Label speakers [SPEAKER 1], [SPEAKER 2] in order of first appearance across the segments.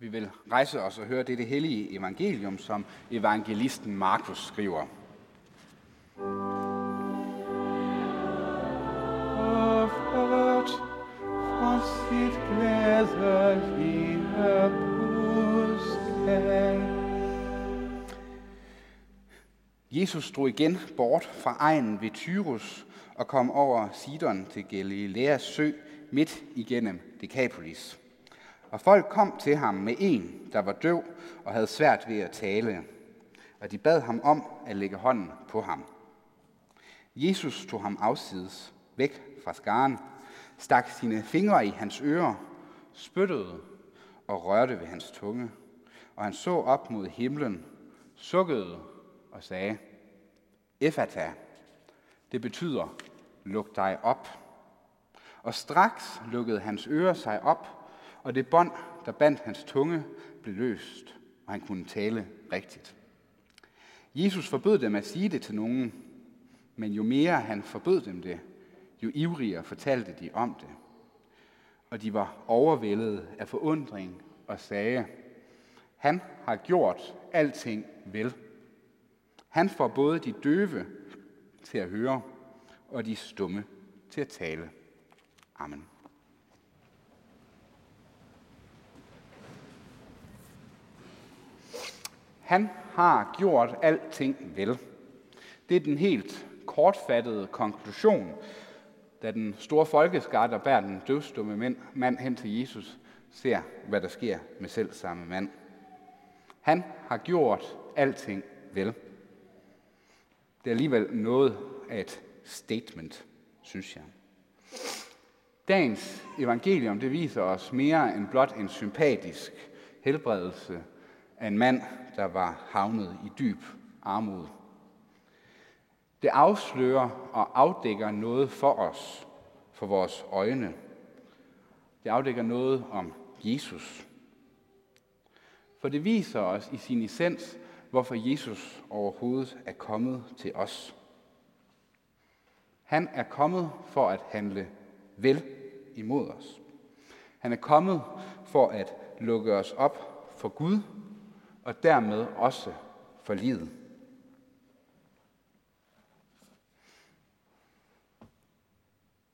[SPEAKER 1] Vi vil rejse os og høre dette hellige evangelium, som evangelisten Markus skriver.
[SPEAKER 2] Fort for sit glædelige budskab.
[SPEAKER 1] Jesus drog igen bort fra egen ved Tyrus og kom over Sidon til Galileas sø midt igennem Decapolis. Og folk kom til ham med en, der var døv og havde svært ved at tale. Og de bad ham om at lægge hånden på ham. Jesus tog ham afsides, væk fra skaren, stak sine fingre i hans ører, spyttede og rørte ved hans tunge. Og han så op mod himlen, sukkede og sagde, Efata, det betyder, luk dig op. Og straks lukkede hans ører sig op, og det bånd, der bandt hans tunge, blev løst, og han kunne tale rigtigt. Jesus forbød dem at sige det til nogen, men jo mere han forbød dem det, jo ivrigere fortalte de om det. Og de var overvældet af forundring og sagde, han har gjort alting vel. Han får både de døve til at høre, og de stumme til at tale. Amen. Han har gjort alting vel. Det er den helt kortfattede konklusion, da den store folkeskar, der bærer den døvstumme mand hen til Jesus, ser, hvad der sker med selv samme mand. Han har gjort alting vel. Det er alligevel noget af et statement, synes jeg. Dagens evangelium det viser os mere end blot en sympatisk helbredelse af en mand, der var havnet i dyb armod. Det afslører og afdækker noget for os, for vores øjne. Det afdækker noget om Jesus. For det viser os i sin essens, hvorfor Jesus overhovedet er kommet til os. Han er kommet for at handle vel imod os. Han er kommet for at lukke os op for Gud og dermed også for livet.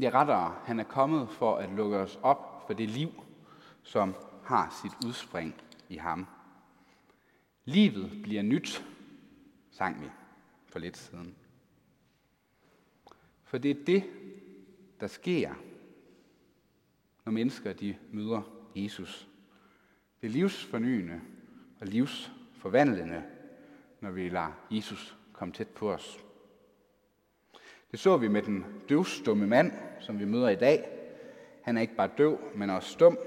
[SPEAKER 1] Ja, rettere, han er kommet for at lukke os op for det liv, som har sit udspring i ham. Livet bliver nyt, sang vi for lidt siden. For det er det, der sker, når mennesker de møder Jesus. Det livsfornyende og livsforvandlende, når vi lader Jesus komme tæt på os. Det så vi med den døvstumme mand, som vi møder i dag. Han er ikke bare døv, men også stum.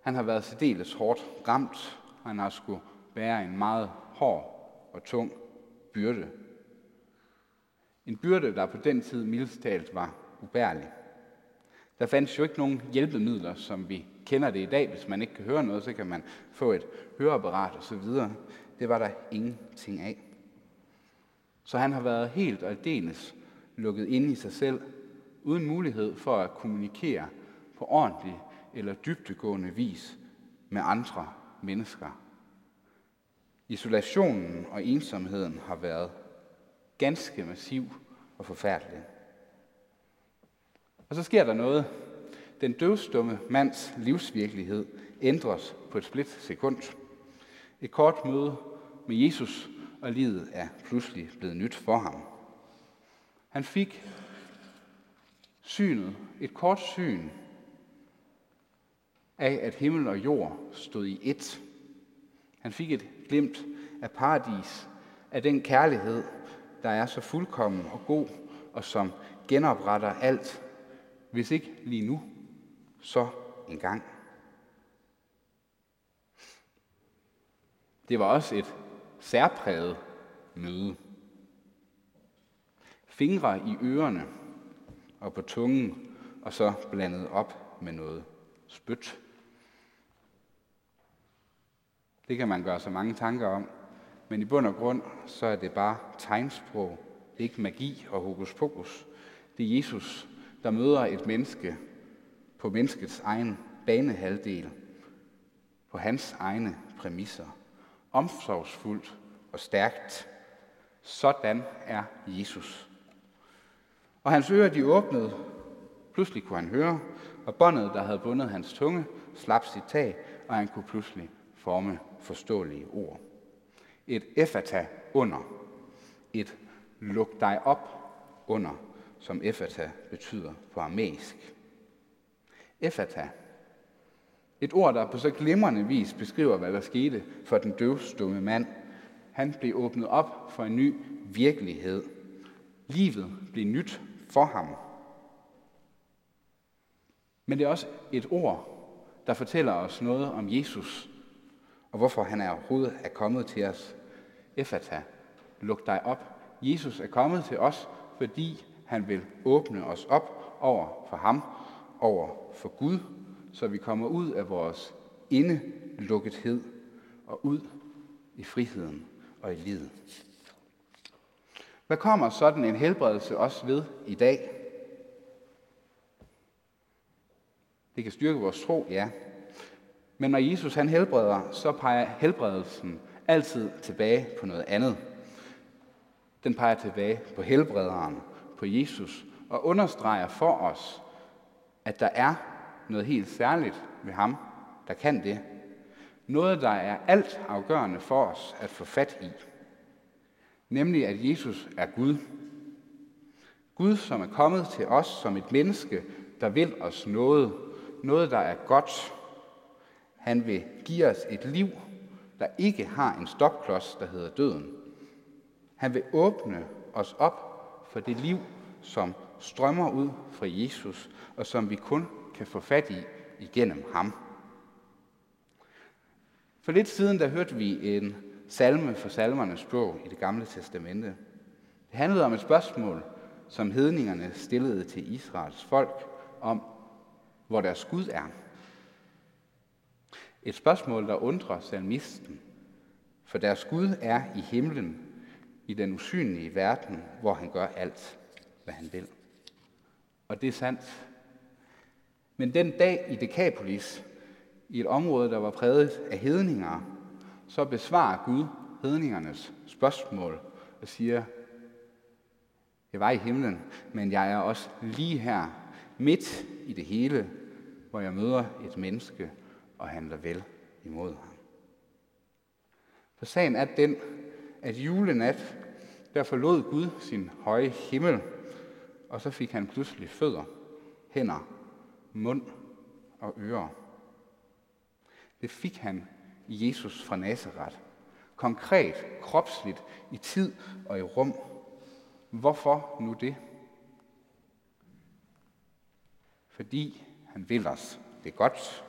[SPEAKER 1] Han har været særdeles hårdt ramt, og han har skulle bære en meget hård og tung byrde. En byrde, der på den tid mildest talt var ubærlig. Der fandtes jo ikke nogen hjælpemidler, som vi kender det i dag. Hvis man ikke kan høre noget, så kan man få et høreapparat osv. Det var der ingenting af. Så han har været helt og aldeles lukket ind i sig selv, uden mulighed for at kommunikere på ordentlig eller dybtegående vis med andre mennesker. Isolationen og ensomheden har været ganske massiv og forfærdelig. Og så sker der noget. Den døvstumme mands livsvirkelighed ændres på et split sekund. Et kort møde med Jesus, og livet er pludselig blevet nyt for ham. Han fik synet, et kort syn af, at himmel og jord stod i ét. Han fik et glimt af paradis, af den kærlighed, der er så fuldkommen og god, og som genopretter alt, hvis ikke lige nu, så engang. Det var også et særpræget møde. Fingre i ørerne og på tungen, og så blandet op med noget spyt. Det kan man gøre så mange tanker om, men i bund og grund, så er det bare tegnsprog. Det er ikke magi og hokus pokus. Det er Jesus, der møder et menneske på menneskets egen banehalvdel, på hans egne præmisser. Omsorgsfuldt og stærkt. Sådan er Jesus. Og hans ører de åbnede. Pludselig kunne han høre, og båndet, der havde bundet hans tunge, slap sit tag, og han kunne pludselig forme forståelige ord. Et effata under. Et luk dig op under, som effata betyder på aramæisk. Efata. Et ord, der på så glimrende vis beskriver, hvad der skete for den døvstumme mand. Han blev åbnet op for en ny virkelighed. Livet blev nyt for ham. Men det er også et ord, der fortæller os noget om Jesus, og hvorfor han er overhovedet er kommet til os. Efata, luk dig op. Jesus er kommet til os, fordi han vil åbne os op over for ham, over for Gud, så vi kommer ud af vores indelukkethed og ud i friheden og i livet. Hvad kommer sådan en helbredelse også ved i dag? Det kan styrke vores tro, ja. Men når Jesus han helbreder, så peger helbredelsen altid tilbage på noget andet. Den peger tilbage på helbrederen, på Jesus, og understreger for os, at der er noget helt særligt ved ham, der kan det. Noget, der er alt afgørende for os at få fat i. Nemlig, at Jesus er Gud. Gud, som er kommet til os som et menneske, der vil os noget. Noget, der er godt. Han vil give os et liv, der ikke har en stopklods, der hedder døden. Han vil åbne os op for det liv, som strømmer ud fra Jesus, og som vi kun kan få fat i igennem ham. For lidt siden, der hørte vi en salme for salmernes bog i det gamle testamente. Det handlede om et spørgsmål, som hedningerne stillede til Israels folk om, hvor deres Gud er. Et spørgsmål, der undrer salmisten, for deres Gud er i himlen, i den usynlige verden, hvor han gør alt, hvad han vil. Og det er sandt. Men den dag i Dekapolis, i et område, der var præget af hedninger, så besvarer Gud hedningernes spørgsmål og siger, jeg var i himlen, men jeg er også lige her, midt i det hele, hvor jeg møder et menneske og handler vel imod ham. For sagen er den, at julenat, der forlod Gud sin høje himmel, og så fik han pludselig fødder, hænder, mund og ører. Det fik han i Jesus fra Nazareth. Konkret, kropsligt, i tid og i rum. Hvorfor nu det? Fordi han vil os det godt.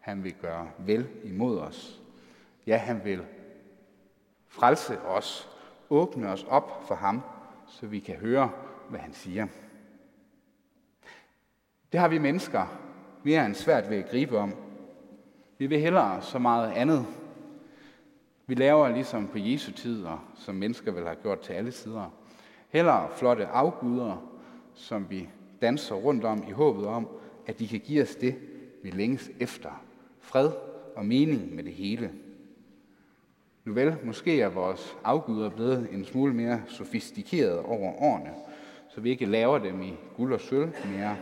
[SPEAKER 1] Han vil gøre vel imod os. Ja, han vil frelse os, åbne os op for ham, så vi kan høre, hvad han siger. Det har vi mennesker mere end svært ved at gribe om. Vi vil hellere så meget andet. Vi laver ligesom på Jesu tid, og som mennesker vil have gjort til alle sider. Hellere flotte afguder, som vi danser rundt om i håbet om, at de kan give os det, vi længes efter. Fred og mening med det hele. Nu vel, måske er vores afguder blevet en smule mere sofistikeret over årene, så vi ikke laver dem i guld og sølv mere.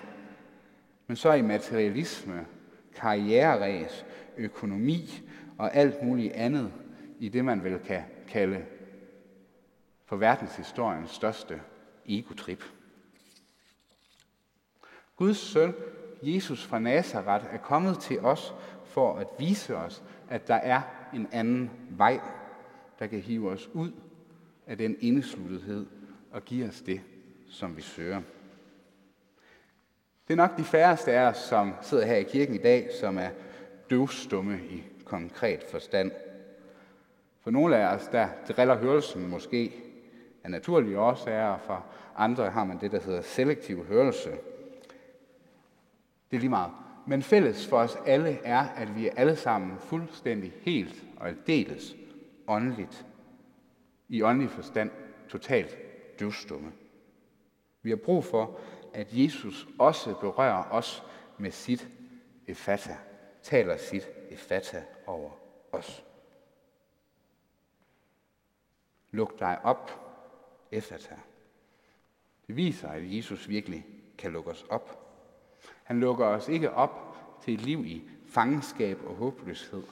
[SPEAKER 1] Men så i materialisme, karriereræs, økonomi og alt muligt andet i det, man vel kan kalde for verdenshistoriens største egotrip. Guds søn, Jesus fra Nazareth, er kommet til os for at vise os, at der er en anden vej, der kan hive os ud af den indesluttethed og give os det, som vi søger. Det er nok de færreste af os, som sidder her i kirken i dag, som er døvstumme i konkret forstand. For nogle af os, der driller hørelsen måske af naturlige årsager, og for andre har man det, der hedder selektiv hørelse. Det er lige meget. Men fælles for os alle er, at vi er alle sammen fuldstændig helt og aldeles åndeligt, i åndelig forstand totalt døvstumme. Vi har brug for, at Jesus også berører os med sit efata, taler sit efata over os. Luk dig op, efata. Det viser, at Jesus virkelig kan lukke os op. Han lukker os ikke op til et liv i fangenskab og håbløshed,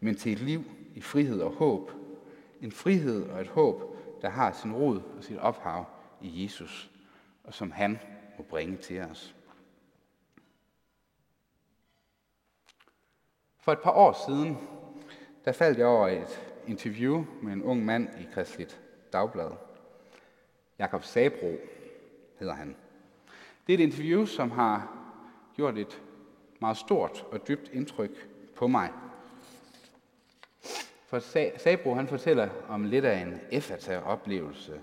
[SPEAKER 1] men til et liv i frihed og håb. En frihed og et håb, der har sin rod og sit ophav i Jesus, og som han må bringe til os. For et par år siden, der faldt jeg over et interview med en ung mand i Kristeligt Dagblad. Jakob Sabro hedder han. Det er et interview, som har gjort et meget stort og dybt indtryk på mig. For Sabro han fortæller om lidt af en effata-oplevelse,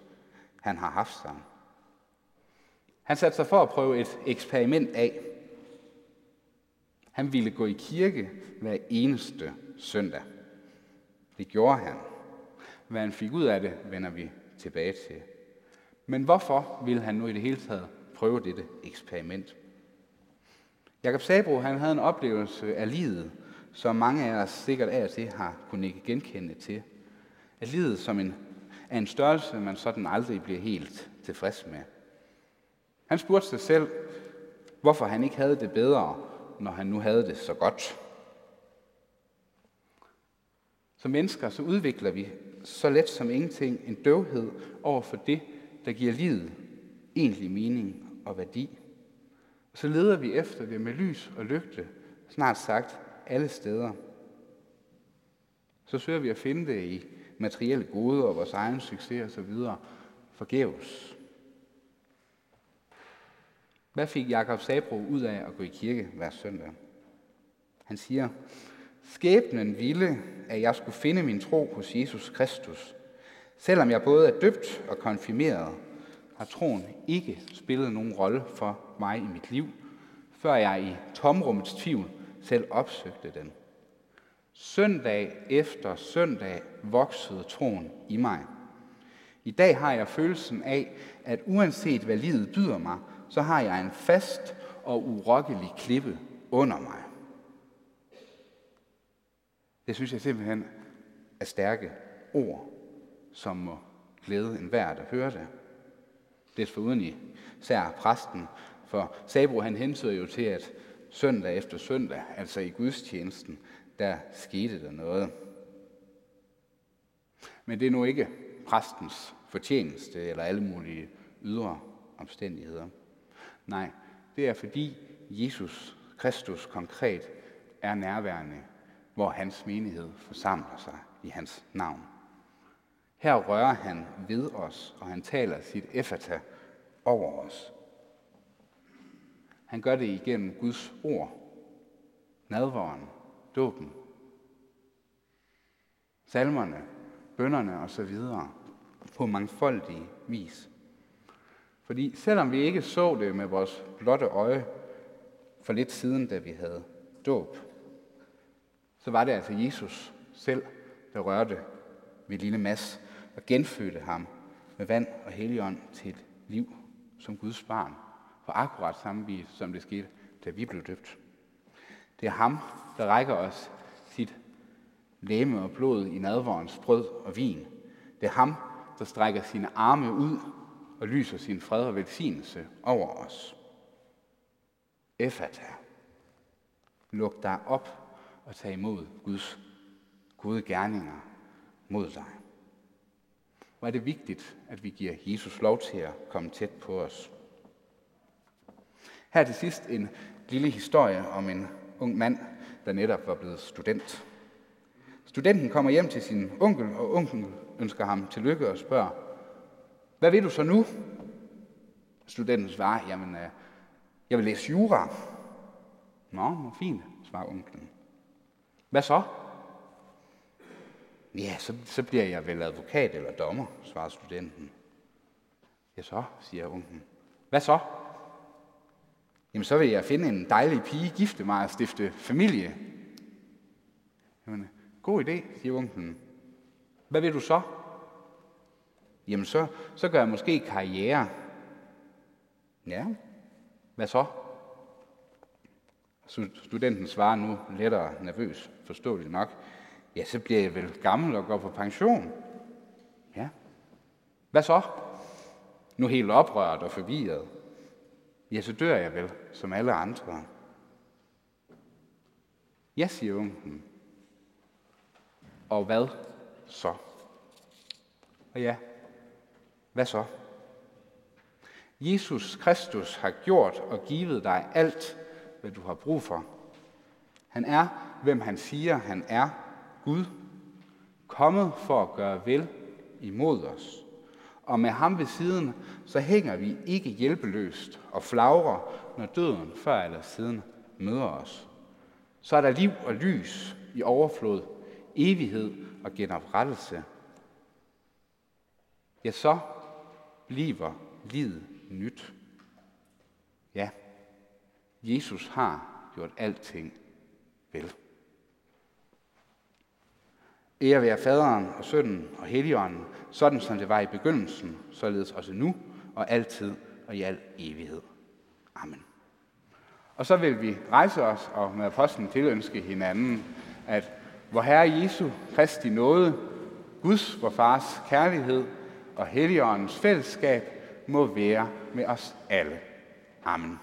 [SPEAKER 1] han har haft sammen. Han satte sig for at prøve et eksperiment af. Han ville gå i kirke hver eneste søndag. Det gjorde han. Hvad han fik ud af det, vender vi tilbage til. Men hvorfor ville han nu i det hele taget prøve dette eksperiment? Jakob Sabro han havde en oplevelse af livet, som mange af os sikkert af og til har kunnet genkende til. At livet som en, er en størrelse, man sådan aldrig bliver helt tilfreds med. Han spurgte sig selv, hvorfor han ikke havde det bedre, når han nu havde det så godt. Som mennesker så udvikler vi så let som ingenting en døvhed over for det, der giver livet egentlig mening og værdi. Så leder vi efter det med lys og lygte, snart sagt alle steder. Så søger vi at finde det i materielle goder og vores egen succes osv. forgæves. Hvad fik Jakob Sabro ud af at gå i kirke hver søndag? Han siger, Skæbnen ville, at jeg skulle finde min tro hos Jesus Kristus. Selvom jeg både er døbt og konfirmeret, har troen ikke spillet nogen rolle for mig i mit liv, før jeg i tomrummets tvivl selv opsøgte den. Søndag efter søndag voksede troen i mig. I dag har jeg følelsen af, at uanset hvad livet byder mig, så har jeg en fast og urokkelig klippe under mig. Det synes jeg simpelthen er stærke ord, som må glæde enhver, der hører det. Det er foruden i præsten, for Sabro han hensyder jo til, at søndag efter søndag, altså i gudstjenesten, der skete der noget. Men det er nu ikke præstens fortjeneste eller alle mulige ydre omstændigheder. Nej, det er fordi Jesus Kristus konkret er nærværende hvor hans menighed forsamler sig i hans navn. Her rører han ved os, og han taler sit effata over os. Han gør det igennem Guds ord, nadvåren, dåben, salmerne, bønderne osv. på mangfoldige vis. Fordi selvom vi ikke så det med vores blotte øje for lidt siden, da vi havde dåb, så var det altså Jesus selv, der rørte ved lille Mads og genfødte ham med vand og helligånd til et liv som Guds barn. For akkurat samme vis, som det skete, da vi blev døbt. Det er ham, der rækker os sit læme og blod i nadvårens brød og vin. Det er ham, der strækker sine arme ud og lyser sin fred og velsignelse over os. Efata. Luk dig op og tag imod Guds gode gerninger mod dig. Hvor er det vigtigt, at vi giver Jesus lov til at komme tæt på os. Her til sidst en lille historie om en ung mand, der netop var blevet student. Studenten kommer hjem til sin onkel, og onkelen ønsker ham tillykke og spørger, hvad vil du så nu? Studenten svarer, jamen, øh, jeg vil læse jura. Nå, fint, svarer onkelen. Hvad så? Ja, så, så bliver jeg vel advokat eller dommer, svarer studenten. Ja, så, siger onklen. Hvad så? Jamen, så vil jeg finde en dejlig pige, gifte mig og stifte familie. Jamen, øh, god idé, siger onklen. Hvad vil du så? Jamen, så, så gør jeg måske karriere. Ja, hvad så? Studenten svarer nu lettere nervøs, forståeligt nok. Ja, så bliver jeg vel gammel og går på pension. Ja. Hvad så? Nu helt oprørt og forvirret. Ja, så dør jeg vel, som alle andre. Ja, siger ungen. Og hvad så? Og ja, hvad så? Jesus Kristus har gjort og givet dig alt, hvad du har brug for. Han er, hvem han siger, han er, Gud, kommet for at gøre vel imod os. Og med ham ved siden, så hænger vi ikke hjælpeløst og flagrer, når døden før eller siden møder os. Så er der liv og lys i overflod, evighed og genoprettelse. Ja, så bliver livet nyt. Ja, Jesus har gjort alting vel. Ære være faderen og sønnen og helligånden, sådan som det var i begyndelsen, således også nu og altid og i al evighed. Amen. Og så vil vi rejse os og med apostlen tilønske hinanden, at vor Herre Jesu Kristi nåde, Guds, vor Fars kærlighed og Helligåndens fællesskab må være med os alle. Amen.